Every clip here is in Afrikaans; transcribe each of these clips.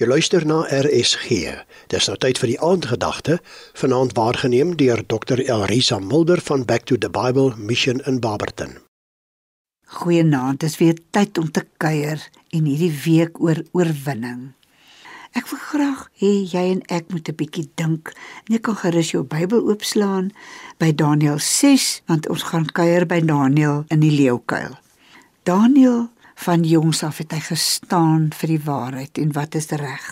Jy luister na RSG. Dis nou tyd vir die aandgedagte, vanaand waargeneem deur Dr. Elrisa Mulder van Back to the Bible Mission in Barberton. Goeienaand, dis weer tyd om te kuier en hierdie week oor oorwinning. Ek wil graag hê jy en ek moet 'n bietjie dink. Jy kan gerus jou Bybel oopslaan by Daniël 6, want ons gaan kuier by Daniël in die leeukuil. Daniël van jongs af het hy gestaan vir die waarheid en wat is reg.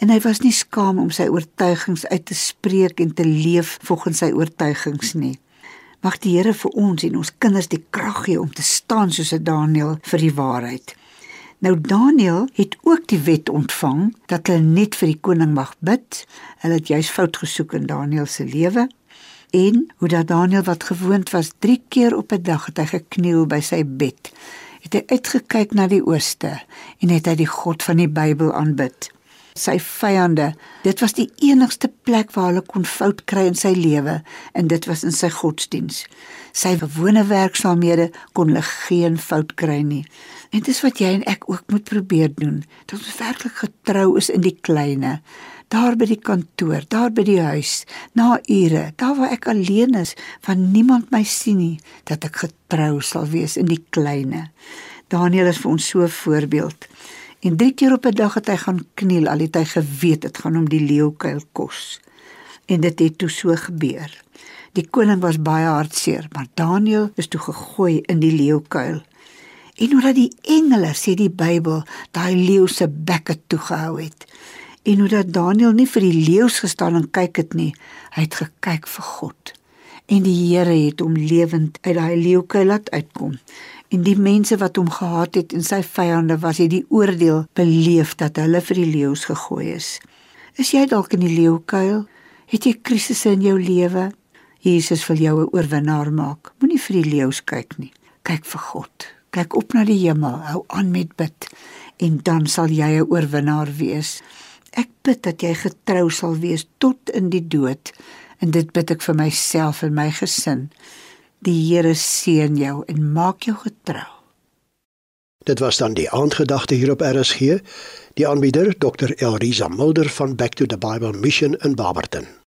En hy was nie skaam om sy oortuigings uit te spreek en te leef volgens sy oortuigings nie. Mag die Here vir ons en ons kinders die krag gee om te staan soos 'n Daniël vir die waarheid. Nou Daniël het ook die wet ontvang dat hulle net vir die koning mag bid. Hulle het juis fout gesoek in Daniël se lewe en hoe dat Daniël wat gewoond was 3 keer op 'n dag het hy gekniel by sy bed het hy uitgekyk na die ooste en het hy die God van die Bybel aanbid. Sy vyande, dit was die enigste plek waar hulle kon fout kry in sy lewe en dit was in sy godsdiens. Sy gewone werksaamhede kon hulle geen fout kry nie. En dis wat jy en ek ook moet probeer doen, dat ons werklik getrou is in die kleine daar by die kantoor, daar by die huis, na ure, daar waar ek alleen is, van niemand my sien nie, dat ek getrou sal wees in die kleine. Daniel is vir ons so 'n voorbeeld. En drie keer op 'n dag het hy gaan kniel, al het hy geweet dit gaan hom die leeukuil kos. En dit het toe so gebeur. Die koning was baie hartseer, maar Daniel is toe gegooi in die leeukuil. En omdat die engele sê die Bybel daai leeu se bekke toegehou het en hoe dat Daniël nie vir die leeu's gestaan en kyk het nie, hy het gekyk vir God. En die Here het hom lewend uit daai leeukuil laat uitkom. En die mense wat hom gehaat het en sy vyande was hy die oordeel beleef dat hulle vir die leeu's gegooi is. Is jy dalk in die leeukuil? Het jy krisisse in jou lewe? Jesus wil jou 'n oorwinnaar maak. Moenie vir die leeu's kyk nie. Kyk vir God. Kyk op na die hemel. Hou aan met bid en dan sal jy 'n oorwinnaar wees. Ek bid dat jy getrou sal wees tot in die dood en dit bid ek vir myself en my gesin. Die Here seën jou en maak jou getrou. Dit was dan die aandgedagte hier op RSG. Die aanbieder Dr. Elrisa Mulder van Back to the Bible Mission in Barberton.